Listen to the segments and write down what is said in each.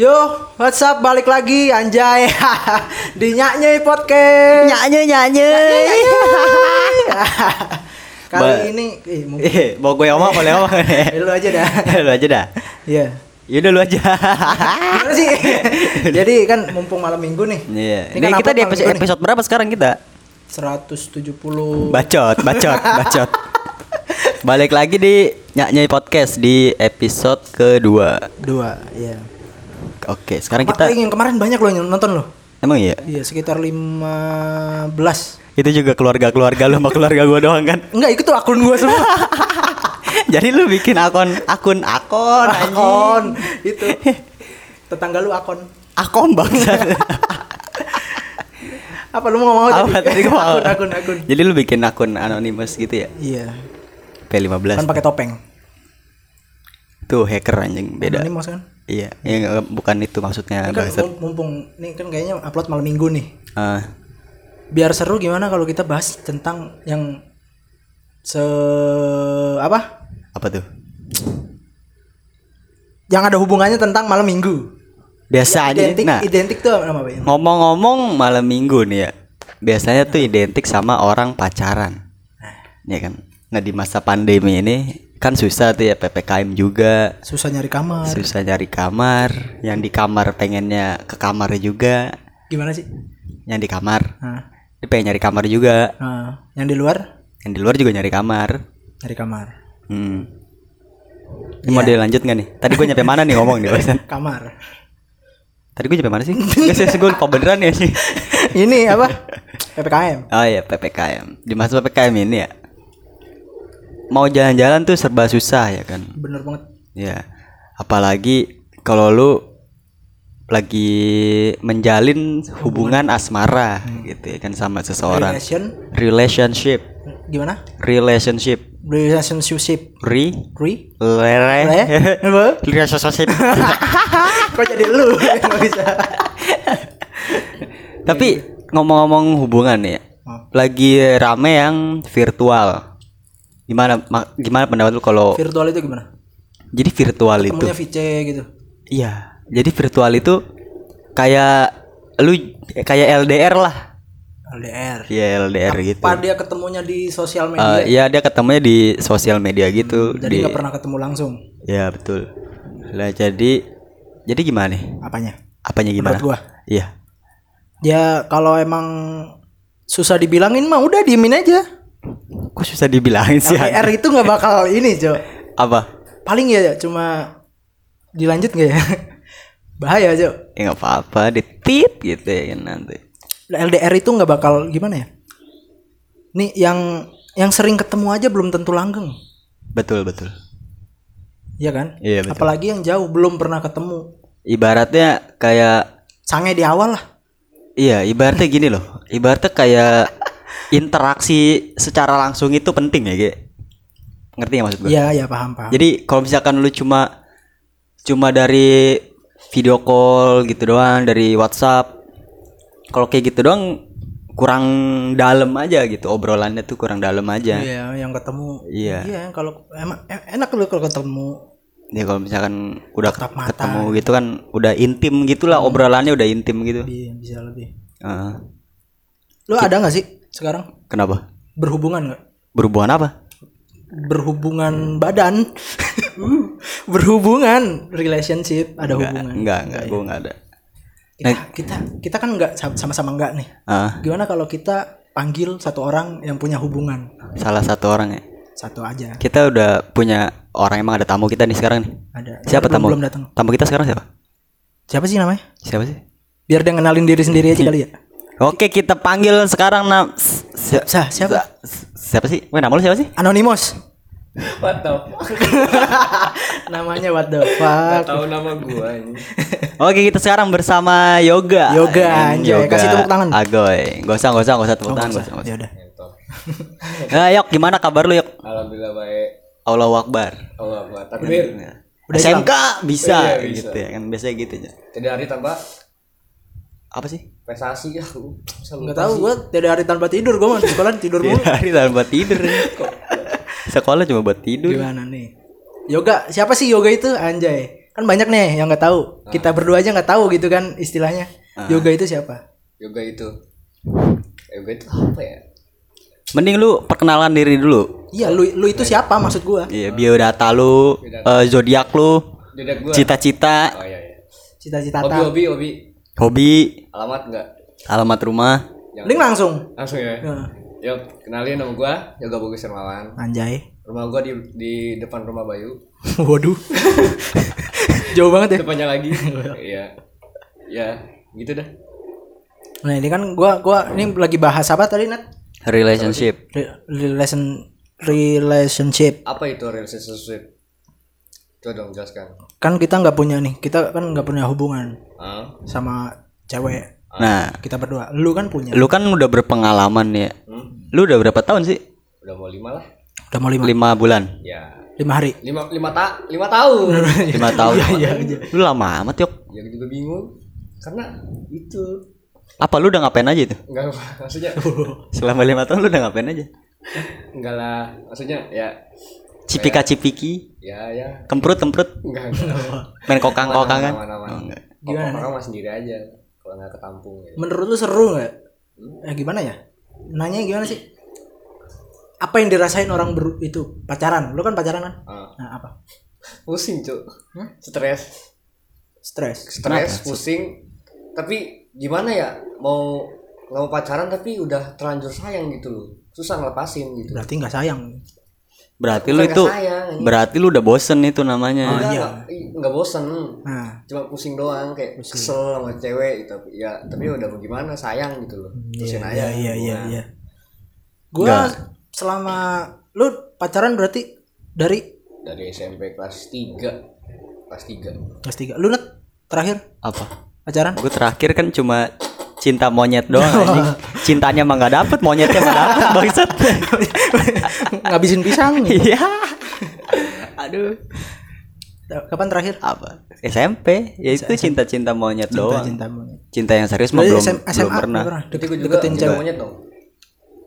Yo, what's up? Balik lagi anjay. Di Nyanyai Podcast. Nyanyi nyanyi. Kali Ba- ini eh, mungkin Eh, mau gue ngomong boleh ngomong. Eh, lu aja dah. lu aja dah. Iya. Yaudah lu aja. Gimana sih? Jadi kan mumpung malam Minggu nih. Iya. Ini Ini kan kita di episode, episode berapa sekarang kita? 170 Bacot, bacot, bacot. Balik lagi di Nyanyi Podcast di episode kedua. dua, iya. Oke, sekarang Kita kita yang kemarin banyak loh yang nonton loh. emang iya. Iya, sekitar 15. Itu juga keluarga-keluarga lu sama keluarga gua doang kan. Enggak, itu tuh akun gua semua. Jadi lu bikin akun akun akun akun itu. Tetangga lu akun. Akun bangsa. Apa lu mau ngomong Apa tadi mau? akun, akun, akun. Jadi lu bikin akun anonymous gitu ya? Iya. P15. Kan pakai topeng. Tuh hacker anjing beda. Anonymous kan? Iya, ya, bukan itu maksudnya Ini kan mumpung nih kan kayaknya upload malam minggu nih. Ah, Biar seru gimana kalau kita bahas tentang yang se apa? apa tuh? Yang ada hubungannya tentang malam minggu. Biasa aja. Identik Nah, identik tuh apa ya? ngomong-ngomong malam minggu nih ya. Biasanya tuh identik sama orang pacaran. Ya kan? Nah, di masa pandemi ini kan susah tuh ya PPKM juga. Susah nyari kamar. Susah nyari kamar, yang di kamar pengennya ke kamar juga, Gimana sih? yang di kamar Nah, dia pengen nyari kamar juga, nah, yang di luar yang di luar juga nyari kamar. nyari kamar. Hmm. Ini mau dilanjut nggak nih? Tadi gue nyampe mana nih ngomong nih barusan? Kamar. Tadi gue nyampe mana sih? Gak sih, gue lupa beneran ya sih. Ini apa? PPKM. Oh iya PPKM. Di masa PPKM ini ya. Mau jalan-jalan tuh serba susah ya kan. Bener banget. Ya. Apalagi kalau lu lagi menjalin hubungan asmara gitu ya kan sama seseorang. Relation Relationship. gimana? Relationship. Relationship. Re Re? lere relationship. Kok jadi lu? Bisa. Tapi ngomong-ngomong hubungan ya. Oh. Lagi rame yang virtual. Gimana ma- gimana pendapat lu kalau Virtual itu gimana? jadi virtual itu? Temunya VC gitu. Iya, jadi virtual itu kayak lu kayak LDR lah. LDR. Iya LDR gitu. Apa dia ketemunya di sosial media? Iya dia ketemunya di sosial media gitu. jadi di, nggak pernah ketemu langsung. Iya betul. Lah jadi jadi gimana nih? Apanya? Apanya gimana? Menurut gua. Iya. Ya kalau emang susah dibilangin mah udah diemin aja. Kok susah dibilangin sih? LDR itu nggak bakal ini, Jo. Apa? Paling ya cuma dilanjut nggak ya? Bahaya, Jo. Ya nggak apa-apa, ditit gitu ya kan nanti. LDR itu nggak bakal gimana ya? Nih yang yang sering ketemu aja belum tentu langgeng. Betul betul. Iya kan? Iya, betul. Apalagi yang jauh belum pernah ketemu. Ibaratnya kayak Sange di awal lah. iya ibaratnya gini loh. Ibaratnya kayak interaksi secara langsung itu penting ya, Ge. Ngerti ya maksud gue? Iya, ya paham, paham. Jadi kalau misalkan lu cuma cuma dari video call gitu doang dari WhatsApp. Kalau kayak gitu doang kurang dalam aja gitu obrolannya tuh kurang dalam aja. Iya, yang ketemu. Iya. Iya, kalau emang enak lu kalau ketemu. Ya kalau misalkan udah Tatap mata. ketemu gitu kan udah intim gitulah obrolannya udah intim gitu. Iya, bisa lebih. Heeh. Lu ada nggak sih sekarang kenapa? berhubungan nggak? Berhubungan apa? Berhubungan badan. berhubungan relationship ada Enggak, hubungan. enggak, enggak, gua enggak ada. Kita, kita kita kan nggak sa- sama-sama enggak nih. Ah, Gimana kalau kita panggil satu orang yang punya hubungan? salah satu orang ya. Satu aja. Kita udah punya orang emang ada tamu kita nih sekarang nih. Ada. Siapa Belum- tamu? Belum datang. Tamu kita sekarang siapa? Siapa sih namanya? Siapa sih? Biar dia ngenalin diri sendiri aja kali ya. Oke, kita panggil sekarang nam si- si- Sa, siapa? siapa sih? Weh, nama lu siapa sih? Anonymous. What the fuck? Namanya what the Gak fuck. tahu nama gua ini. Oke, kita sekarang bersama Yoga. Yoga, anjay. Kasih tepuk tangan. Agoy. Gak usah, gak usah, gak usah tepuk Oh, tangan. Gak usah, Ya udah. Nah, Yok, gimana kabar lu, Yok? Alhamdulillah baik. Allahu Akbar. Allah Akbar. Takbir. Udah SMK bisa, Iya, bisa. gitu ya kan biasanya gitu aja. Jadi hari tanpa Apa sih? Prestasi ya. aku Enggak tahu gua dari hari tanpa tidur gua mah di sekolah tidur mulu. Tiap hari tanpa tidur. Sekolah cuma buat tidur. Gimana nih? Yoga, siapa sih yoga itu? Anjay. kan banyak nih yang nggak tahu. Kita berdua aja nggak tahu gitu kan istilahnya. Yoga itu siapa? yoga itu yoga itu apa ya Mending lu perkenalan diri dulu. Iya, lu lu itu siapa maksud gua? Iya, biodata lu, eh, zodiak lu, cita-cita, oh iya iya Cita-cita hobi hobi hobi hobi, alamat enggak alamat rumah. Mending langsung. langsung ya Nah, yuk kenalin nama gua yoga bagus Hermawan anjay. rumah gua di di depan rumah Bayu Waduh. Jauh banget ya. depannya lagi iya ya gitu dah Nah, ini kan gua gua ini lagi bahas apa tadi, Nat? Relationship. Re- relation relationship. apa itu relationship coba dong jelaskan Kan kita nggak punya nih. Kita kan nggak punya hubungan ah sama cewek. Nah, Kita berdua. Lu kan punya. lu kan udah berpengalaman ya. hmm? Lu udah berapa tahun sih? udah mau lima lah Udah mau lima, Lima bulan. ya lima hari. lima lima ta lima tahun Lima tahun. Iya, Lu lama amat yuk. ya juga bingung karena itu Apa lu udah ngapain aja itu? enggak maksudnya Selama lima tahun lu udah ngapain aja? enggak lah maksudnya ya Cipika cipiki, ya ya kemprut kemprut, enggak enggak main kokang kokangan. aman aman aman Gimana? Gimana? mah sendiri aja kalau nggak ketampung ya. Menurut lu seru nggak? Eh gimana ya? Nanya gimana sih? Apa yang dirasain orang ber itu pacaran? Lu kan pacaran kan? Ah, Nah, apa? pusing cuk stres Stres. stres pusing tapi gimana ya mau nggak mau pacaran tapi udah terlanjur sayang gitu loh susah ngelepasin gitu Berarti nggak sayang. Berarti lu itu, sayang, berarti lu udah bosen itu namanya. Enggak, iya. nggak ih, nggak bosen. Nah, cuma pusing doang kayak kesel sama cewek gitu. Ya tapi udah mau gimana sayang gitu loh. Terusin iya aja iya iya iya. Gua selama lu pacaran berarti dari? Dari SMP kelas 3 kelas 3 kelas 3. Lu Nat terakhir? Apa? pacaran? Gue terakhir kan cuma cinta monyet doang anjing. Cintanya mah nggak dapet, monyetnya mah dapet bangsat. Ngabisin pisang. Iya. Aduh. Kapan terakhir? Apa? SMP, ya itu cinta-cinta monyet doang. Cinta monyet. Cinta yang serius mah belum SM- belum SMA pernah. Dek- gue juga deketin cinta cewek. monyet dong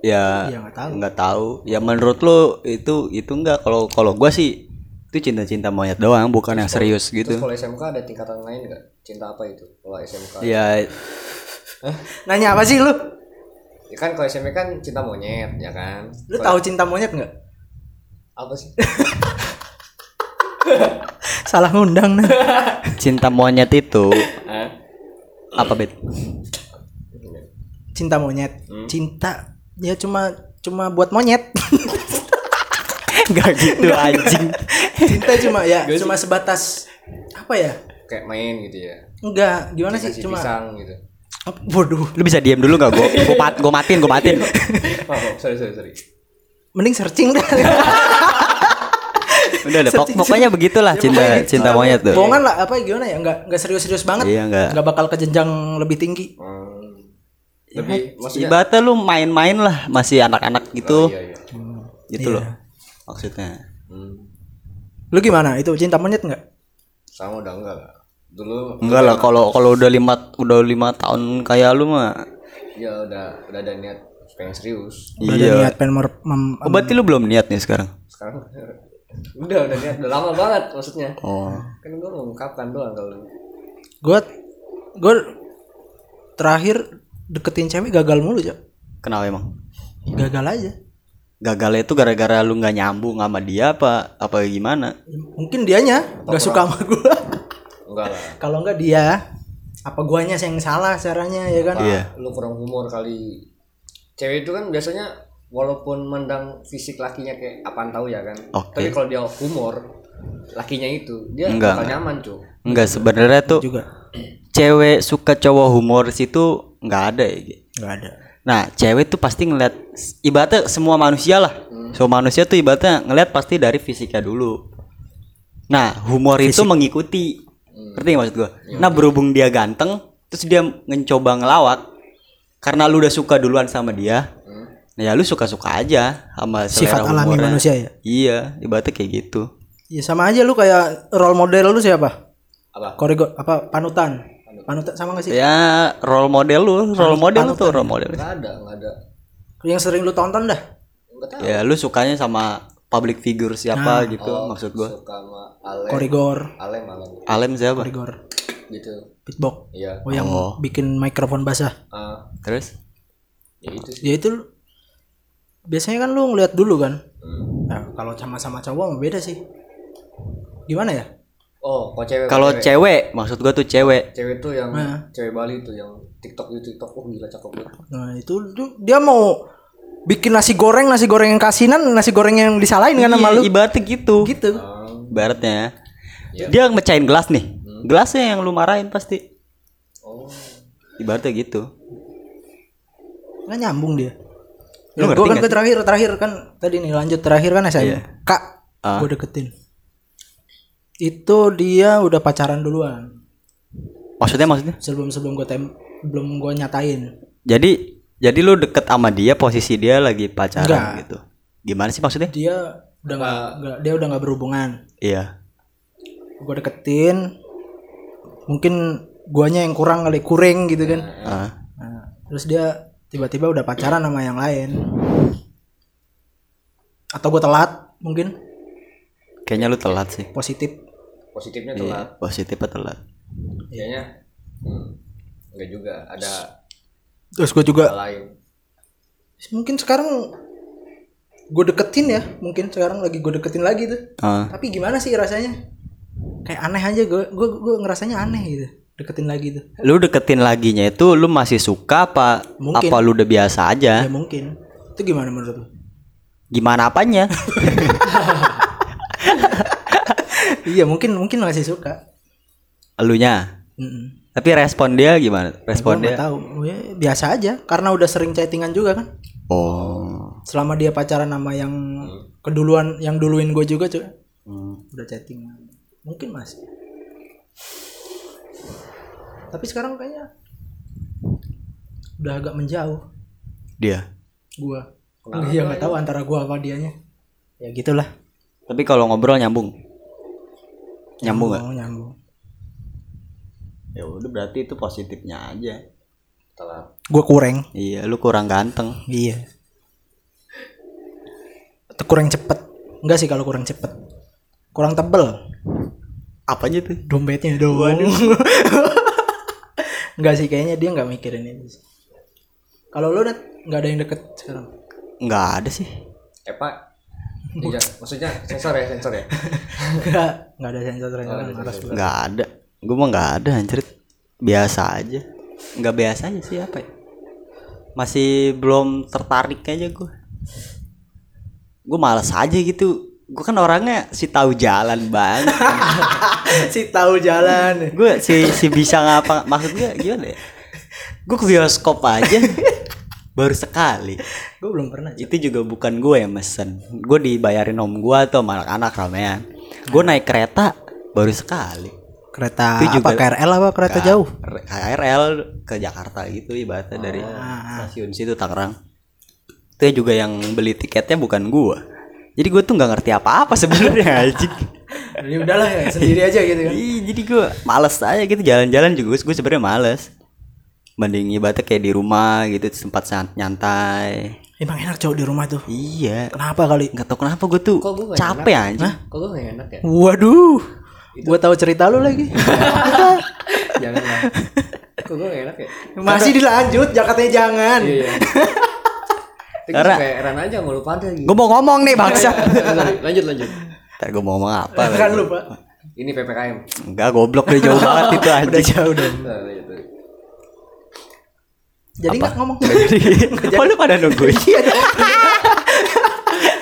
Ya, Iya, nggak tahu. nggak tahu. Ya menurut lu itu itu enggak kalau kalau gua sih itu cinta-cinta monyet doang, bukan yang serius terus gitu. kalau SMK ada tingkatan lain nggak cinta apa itu kalau SMK Ya Nanya apa sih lu? ya kan kalau SMP kan cinta monyet ya kan Lu tahu cinta monyet nggak? apa sih Salah ngundang nah. cinta monyet itu apa bet? Cinta monyet. Hmm. Cinta ya cuma cuma buat monyet. Enggak gitu anjing. Cinta cuma ya cuma sebatas apa ya? kayak main gitu ya Enggak, gimana sih? kasih Cuma pisang gitu Waduh, Lu bisa diam dulu gak? Gue gua, mat, gua matiin, gue matiin. oh, oh, sorry sorry sorry mending searching dah. Udah deh, pok- pokoknya begitulah cinta cinta monyet tuh. Bohongan lah apa gimana ya? Enggak enggak serius-serius banget. Iya, nggak. Enggak bakal ke jenjang lebih tinggi. Hmm. lebih maksudnya Ibaratnya lu main-main lah, masih anak-anak gitu. iya iya Gitu loh. Maksudnya. hmm. Lu gimana? Itu cinta monyet enggak? sama udah enggak lah dulu Enggak lah kalau kalau udah lima udah lima tahun kayak lu mah. ya udah udah ada niat pengen serius Udah ada Iya. niat pengen mer- mem- Oh, berarti lu belum niat nih sekarang. sekarang udah udah niat udah lama banget maksudnya Oh. kan gue mengungkapkan doang kalau Gua gua terakhir deketin cewek gagal mulu, Cok. Kenapa emang? Gagal aja. Gagalnya itu gara-gara lu nggak nyambung sama dia apa apa gimana? Mungkin dianya nggak suka sama gua. Enggak lah Kalau enggak dia apa guanya yang salah caranya ya kan? Iya. lu kurang humor kali cewek itu kan biasanya walaupun mendang fisik lakinya kayak apaan tahu ya kan Oke. tapi kalau dia humor lakinya itu dia Enggak, bakal nyaman cuy Enggak sebenarnya tuh Juga cewek suka cowok humoris itu nggak ada ya. Nggak ada. Nah, cewek tuh pasti ngeliat ibaratnya semua manusia lah. Semua manusia tuh ibaratnya ngeliat pasti dari fisiknya dulu. Nah, humor itu mengikuti. Ngerti nggak maksud gua? Nah, berhubung dia ganteng, terus dia mencoba ngelawak karena lu udah suka duluan sama dia. Nah, ya lu suka-suka aja sama Sifat selera alami humornya. manusia ya? Iya, ibaratnya kayak gitu. Ya sama aja lu kayak role model lu siapa? apa Korego apa panutan? Panutan sama gak sih? Ya, role model lu, role model lu tuh role model. nggak ada nggak ada Yang sering lu tonton dah. Ya, lu sukanya sama public figure siapa gitu maksud gua suka sama Ale Korigor, Ale malam Alem siapa Korigor, gitu Pitbox. iya Oh yang bikin mikrofon basah. Ah, terus ya itu sih Ya itu biasanya kan lu ngeliat dulu kan. Hmm. Nah, kalau sama-sama cowok mah beda sih. Gimana ya? oh kok cewek kalau cewek. cewek maksud gua tuh cewek cewek tuh yang Nah. cewek Bali tuh yang TikTok itu TikTok oh gila cakep banget Nah, itu tuh dia mau bikin nasi goreng, nasi goreng yang kasinan, nasi goreng yang disalahin kan sama Iya, lu. ibaratnya gitu. Gitu. Ah, ibaratnya. Iya. dia mecahin gelas nih. Gelasnya yang lu marahin pasti. Oh. Ibaratnya gitu. Nggak nyambung dia. Lu Ya, ngerti gua kan ke terakhir terakhir kan tadi nih lanjut terakhir kan saya Iya. kak Ah. gue deketin. Itu dia udah pacaran duluan. Maksudnya maksudnya? Sebelum sebelum gue tem belum gue nyatain. Jadi jadi lu deket sama dia posisi dia lagi pacaran Enggak. gitu. Gimana sih maksudnya? Dia udah nggak nggak- dia udah nggak berhubungan. Iya. Gue deketin mungkin guanya yang kurang kali kuring gitu kan. Ah. Nah, terus dia tiba-tiba udah pacaran sama yang lain. Atau gue telat mungkin. Kayaknya lu telat sih. Positif. Positifnya iya telat. positifnya telat. Kayaknya hmm, enggak juga. Ada terus gue juga lain mungkin sekarang gue deketin ya. Mungkin sekarang lagi gue deketin lagi tuh. Ah. tapi gimana sih rasanya? Kayak aneh aja gue gue gue ngerasanya aneh gitu. Deketin lagi tuh. Lu deketin laginya itu lu masih suka apa Mungkin. apa lu udah biasa aja? Ya mungkin. Itu gimana menurut lu? Gimana apanya? Iya mungkin mungkin masih suka. Elunya? Mm-mm. Tapi respon dia gimana? Respon nggak dia? tahu. Ya, biasa aja. Karena udah sering chattingan juga kan. Oh. Selama dia pacaran sama yang keduluan yang duluin gue juga cuy. Hmm. udah chattingan. Mungkin masih tapi sekarang kayaknya udah agak menjauh. Dia? Gua. Iya nggak tahu antara gua apa dianya. Ya gitulah. Tapi kalau ngobrol nyambung? Nyambung nggak? mau nyambung ya udah berarti itu positifnya aja. Telat gua kurang. Iya lu kurang ganteng. Iya. Atau kurang cepet. Enggak sih kalau kurang cepet. Kurang tebel. Apanya tuh? Dompetnya. Doang enggak sih kayaknya dia nggak mikirin itu sih. kalau lo Nat, nggak ada yang deket sekarang? Nggak ada sih. Eh pak. Iya, maksudnya sensor ya sensor ya? Nggak nggak ada sensor sensor. malas gua. nggak ada gue mah nggak ada anjir. Biasa aja. Nggak biasa aja sih apa ya? Masih belum tertarik aja gue gue malas aja gitu. Gue kan orangnya si tahu jalan banget. Si tahu jalan. Gue si si bisa ngapa maksud gue gimana ya? Gue ke bioskop aja. Baru sekali. Gue belum pernah itu juga bukan gue yang mesen. Gue dibayarin om gue atau anak-anak ramean gue naik kereta baru sekali kereta Itu juga- apa KRL apa kereta jauh? R- KRL ke Jakarta gitu ibaratnya dari Ah, stasiun situ Tangerang. Itu juga yang beli tiketnya bukan gua. Jadi gue tuh nggak ngerti apa-apa sebenarnya anjing. Jadi udahlah ya sendiri aja gitu kan. Ih, jadi gue males aja gitu jalan-jalan juga gue sebenarnya males. Mending ibaratnya kayak di rumah gitu tempat san- nyantai. Emang enak cowok di rumah tuh. iya. Kenapa kali? nggak tahu kenapa gue tuh Kok gua nggak capek anjing. Kok gue gak enak ya? Waduh. Gua tahu cerita lu lagi. jangan lah kok gue enak ya Masih dilanjut, jaketnya jangan. iya Tapi Karena- kayak Ran aja nggak lupa ada gitu. gue mau ngomong nih bangsa lanjut lanjut Ntar gue mau ngomong apa Kan lupa. ini ppkm enggak goblok deh jauh banget itu Udah anjing jauh dong. Nah. Jadi nggak ngomong. Oh lu pada nungguin Iya dong.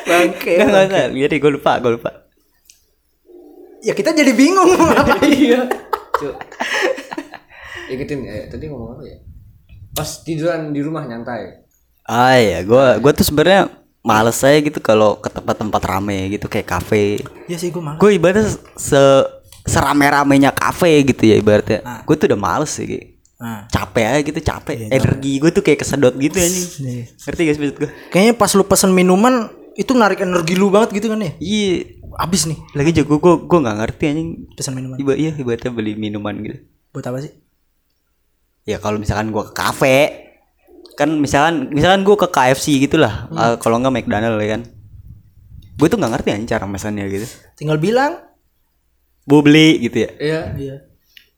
Bangke. Enggak, enggak. Jadi gue lupa, gue lupa. Ya kita jadi bingung mau ngapain. iya Cuk. ikutin eh, tadi ngomong apa ya pas tiduran di rumah nyantai Ah iya, gue gue tuh sebenarnya males saya gitu kalau ke tempat-tempat rame gitu kayak kafe. Iya sih gua malah. Gue ibaratnya se serame-ramenya kafe gitu ya ibaratnya. Gue tuh udah males sih. Ki. Nah. Capek aja gitu, capek. Energi gue tuh kayak kesedot gitu anjing. Nih. Ngerti gak sih maksud gue? Kayaknya pas lu pesen minuman itu narik energi lu banget gitu kan ya. Iya. Abis nih Lagi juga gue gue nggak ngerti anjing. pesan minuman. Iba iya ibaratnya beli minuman gitu. Buat apa sih? ya kalau misalkan gua ke kafe kan misalkan misalkan gua ke KFC gitulah Hmm. eh, kalau nggak McDonald ya kan gue tuh nggak ngerti anjing cara mesennya gitu tinggal bilang bu beli gitu ya Iya. iya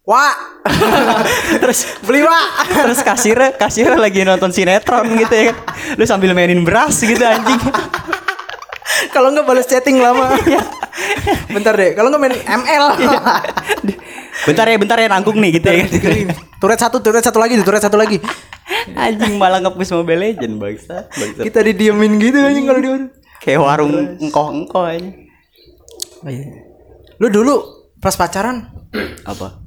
wah terus beli wah terus kasirnya kasirnya lagi nonton sinetron gitu ya kan lu sambil mainin beras gitu anjing kalau nggak balas chatting lama. Bentar deh kalau nggak main ML bentar ya bentar ya nanggung nih gitu ya. Turet satu turet satu lagi turet satu lagi. Anjing malah ngepush mobile legend bangsa bangsa kita didiemin gitu anjing kalau dia kayak warung engkoh engkoh aja. Oh, iya. lu dulu pas pacaran apa?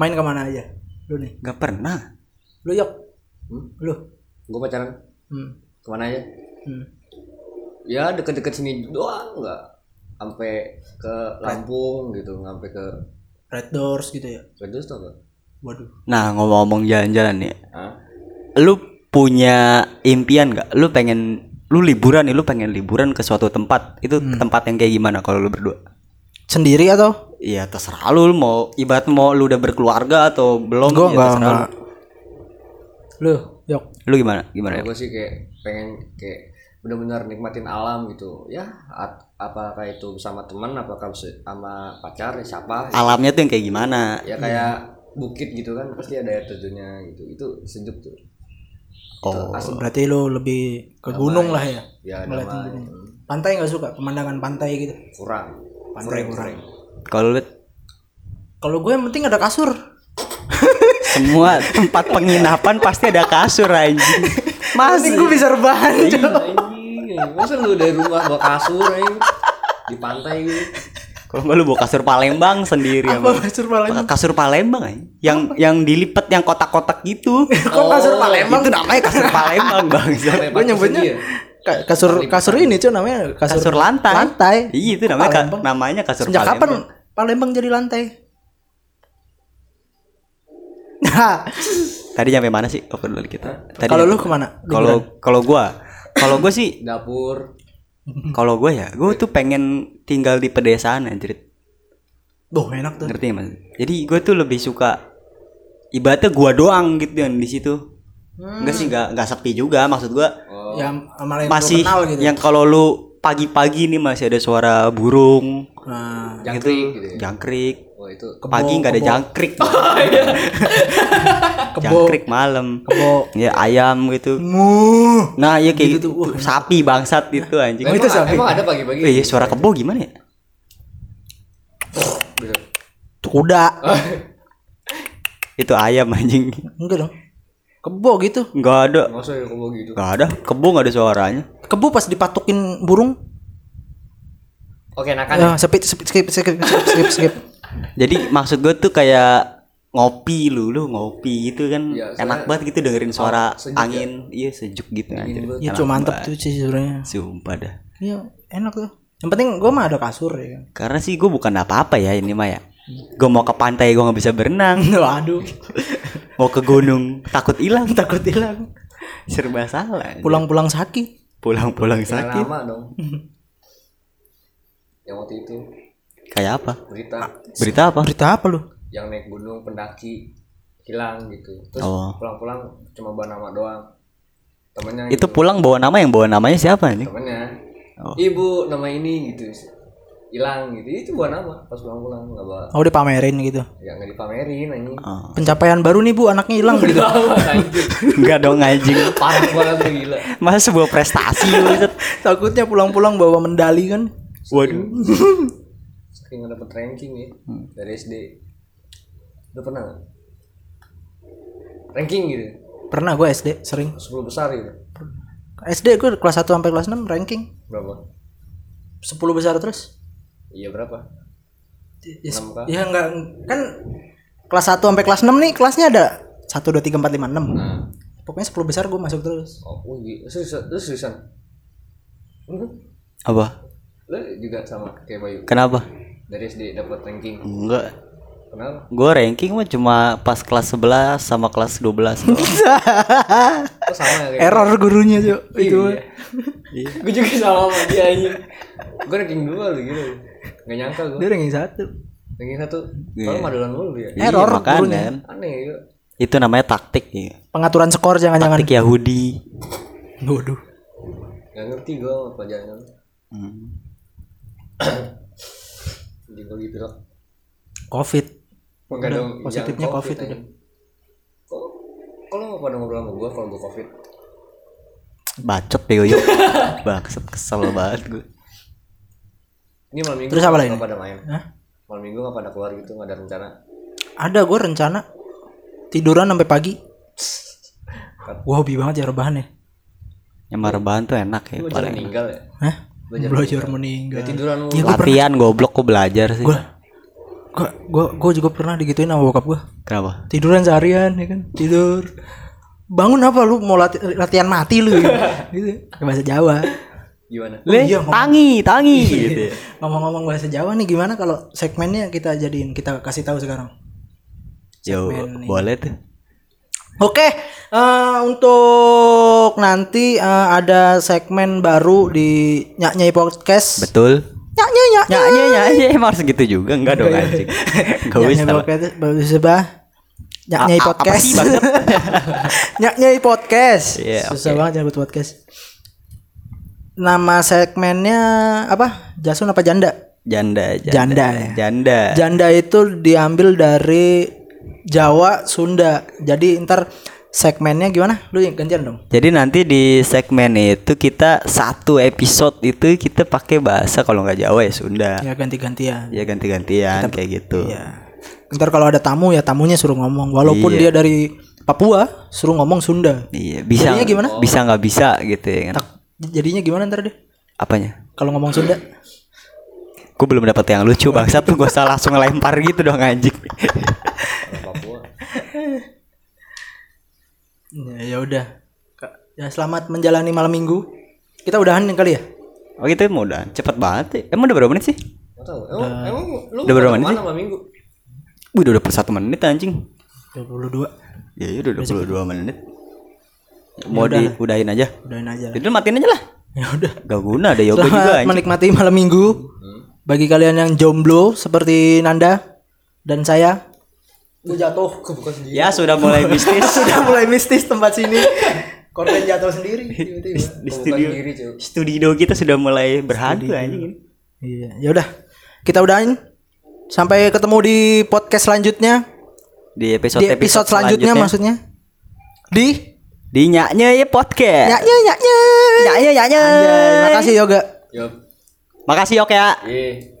main ke mana aja? Lu nih? Nggak pernah. Lu yok Hmm? lu. Gue pacaran. Hmm. ke mana aja? Hmm. Ya deket-deket sini doang nggak sampai ke Lampung gitu, nggak sampai ke Red Doors gitu ya Kudus tuh apa? waduh nah ngomong-ngomong jalan-jalan nih Hah? lu punya impian nggak lu pengen lu liburan nih lu pengen liburan ke suatu tempat itu tempat yang kayak gimana kalau lu berdua sendiri atau Iya terserah lu, lu mau ibarat mau lu udah berkeluarga atau belum Gua ya enggak, enggak. lu yok Lu. Lu gimana? Gimana ya? Gue sih kayak pengen kayak benar-benar nikmatin alam gitu. Ya, at- apakah itu bersama teman, apakah sama pacar, siapa? Alamnya tuh yang kayak gimana? Ya kayak bukit gitu kan, pasti ada air terjunnya gitu. Itu sejuk tuh. Oh, Asik. berarti lu lebih ke gunung lah ya Ya, damai. gunung. pantai nggak suka pemandangan pantai gitu kurang. Pantai Kurang, kurang. kalau lu kalau gue yang penting ada kasur semua tempat penginapan pasti ada kasur anjing. masih gue bisa rebahan Iya. Masa lu dari rumah bawa kasur anjing? di pantai gitu. Kalau nggak lu bawa kasur Palembang sendiri apa sama kasur Palembang kasur Palembang anjing. Yang yang dilipat yang kotak-kotak gitu. kok kasur Palembang itu namanya kasur Palembang bang. Gue nyebutnya ya? ka- kasur kasur ini cuy namanya kasur, Kasur lantai. lantai Iya itu namanya ka- namanya kasur sejak Palembang. kapan Palembang jadi lantai Nah, Tadi nyampe mana sih? Oke dulu kita. Tadi kalau lu ke mana? Kalau kalau gua, kalau gua sih Dapur. kalau gua ya, gua tuh pengen tinggal di pedesaan anjir. Duh enak tuh. Ngerti Mas? Jadi gua tuh lebih suka ibaratnya gua doang gitu yang di situ. Enggak sih, enggak enggak sepi juga maksud gua. Oh, Ya yang masih kenal gitu. yang kalau lu pagi-pagi nih masih ada suara burung, Nah, jangkrik gitu ya. jangkrik. Oh, itu Pagi nggak ada jangkrik. kebo jangkrik malam. kebo. Ya ayam gitu. Mu. Nah, iya kayak Gitu gitu. tuh. Wah, sapi bangsat itu anjing. Oh, itu sapi. emang ada pagi-pagi. Oh iya suara kebo gimana ya? Gitu. Tuh kuda. Itu ayam anjing. Enggak dong. Kebo gitu. Enggak ada. Masa ya kebo gitu. Enggak ada. Kebo enggak ada suaranya. Kebo pas dipatukin burung. Oke, nah kan Ya, skip skip skip skip skip skip. Jadi maksud gue tuh kayak ngopi lu, lu ngopi gitu kan Iya, enak banget gitu dengerin suara sejuk angin, iya sejuk gitu banget. Ya cuma mantep tuh sih sebenarnya. Sumpah dah. Iya, enak tuh. Yang penting gue mah ada kasur ya kan. Karena sih gue bukan apa-apa ya ini mah ya. Gue mau ke pantai gue nggak bisa berenang, Waduh, mau ke gunung takut hilang, takut hilang. Serba salah. pulang-pulang sakit. pulang-pulang sakit. lama dong. yang waktu itu Kayak apa? berita Berita apa? Berita apa lu? yang naik gunung pendaki hilang gitu. Terus Oh. pulang-pulang cuma bawa nama doang. Temennya Itu gitu. pulang bawa nama yang bawa namanya siapa nih? temennya. Oh. Ibu nama ini gitu. Hilang gitu. Itu bawa nama pas pulang-pulang nggak bawa Oh dipamerin gitu. ya nggak dipamerin anjing. Oh. Pencapaian baru nih bu, anaknya hilang gitu. Enggak dong anjing. Parah banget gila. Masa sebuah prestasi lu, Set? Takutnya pulang-pulang bawa medali kan. Waduh. Saking nggak dapet ranking ya dari SD. Lu pernah nggak? Ranking gitu. Pernah gue SD sering. 10 besar gitu. SD gue kelas 1 sampai kelas 6 ranking Berapa? 10 besar terus. Iya berapa? Ya, ya enggak kan kelas 1 sampai kelas 6 nih kelasnya ada 1 2 3 4 5 6. Nah. Pokoknya 10 besar gue masuk terus. Oh, oh gitu. Seriusan? Hmm? Apa? Lu juga sama kayak Bayu. Kenapa? Dari SD dapat ranking. Enggak. Kenapa? Gue ranking mah cuma pas kelas 11 sama kelas 12 doang. Kok sama ya kayak Error gurunya tuh. Itu. Iya. Gue juga sama sama dia anjing. Gue ranking dua lu gitu. Gak nyangka gue. Dia ranking 1. Ranking satu. Iya. Kalau madelan mulu dia. Iya, Error makanya. gurunya. Aneh ya. Itu namanya taktik ya. Pengaturan skor jangan-jangan. Taktik Yahudi. Waduh. Gak ngerti gue sama pelajaran. Hmm. Anjing gue gitu loh. covid Enggak Udah, dong. positifnya COVID udah. Kok lo gak pada ngobrol sama gue kalau gue covid? Bacot deh Yoyo. Bangsat kesel banget gue. Ini malam minggu Terus apa nggak lain? pada main? Hah? Malam minggu gak pada keluar gitu nggak ada rencana? ada gue rencana tiduran sampai pagi gue hobi banget ya rebahan ya Yang rebahan tuh enak ya Lu jangan paling. meninggal ya? Hah? Belajar belajar meninggal tiduran lu. Iya, gua pernah- Latihan goblok kok belajar sih. gue gue gue gue juga pernah digituin sama bokap gue Kenapa? tiduran seharian ya kan tidur bangun apa lu mau lati- latihan mati lu gitu, gitu. Pakai bahasa Jawa Gimana? Oh, iya, ngomong- tangi, tangi gitu. ya. ngomong-ngomong bahasa Jawa nih gimana kalau segmennya kita jadiin kita kasih tahu sekarang Yo, Segmen ini. boleh tuh. Oke, eh, untuk nanti eh, ada segmen baru di Nyak Nyai Podcast. Betul. Ya, ya, ya, ya, emang harus gitu juga enggak dong anjing. Gak Nyak bisa. Nyai lah. Podcast baru sebah. Apa Podcast. Nyai Podcast. Iya, Susah banget nyebut podcast. Nama segmennya apa? Jasun apa janda? Janda, janda. Janda ya. Janda. Janda itu diambil dari Jawa, Sunda. Jadi ntar segmennya gimana? Lu yang gantian dong. Jadi nanti di segmen itu kita satu episode itu kita pakai bahasa kalau nggak Jawa ya Sunda. Ya ganti-gantian. Ya ganti-gantian kayak gitu. Iya. Ntar kalau ada tamu ya tamunya suruh ngomong. Walaupun Iya. dia dari Papua, suruh ngomong Sunda. Iya, bisa Jadinya gimana? Bisa nggak bisa gitu ya kan. Tak, jadinya gimana ntar deh? Apanya? Kalau ngomong Sunda? Gue belum dapat yang lucu bangsat tuh gue salah langsung lempar gitu dong anjing. Ya ya udah. Ya selamat menjalani malam minggu. Kita udahan nih kali ya? Oh gitu mau udah cepet banget sih. Emang udah berapa menit sih? Gak tau. Emang, emang lu Udah berapa menit mana malam minggu? Wih, udah per satu menit anjing. 22. Ya ya udah 22 menit. Mau diudahin aja. Udahin aja. lah. Itu matiin aja lah. Ya udah. Gak guna ada yoga juga Selamat anjing. menikmati malam minggu. Bagi kalian yang jomblo seperti Nanda dan saya. Gue jatuh. Kebuka sendiri. Ya sudah mulai bisnis. Sudah mulai mistis tempat sini. Korban jatuh sendiri tiba-tiba. di studio diri, cuy. studio kita sudah mulai berhantu anjing. Iya, ya udah. Kita udahin. Sampai ketemu di podcast selanjutnya. Di episode Di episode selanjutnya, maksudnya. Di di nyaknya ya podcast. nyaknya nyaknya. Nyaknya nyaknya. Anjay, makasih Yoga. Yup. Makasih Yok ya. Iya.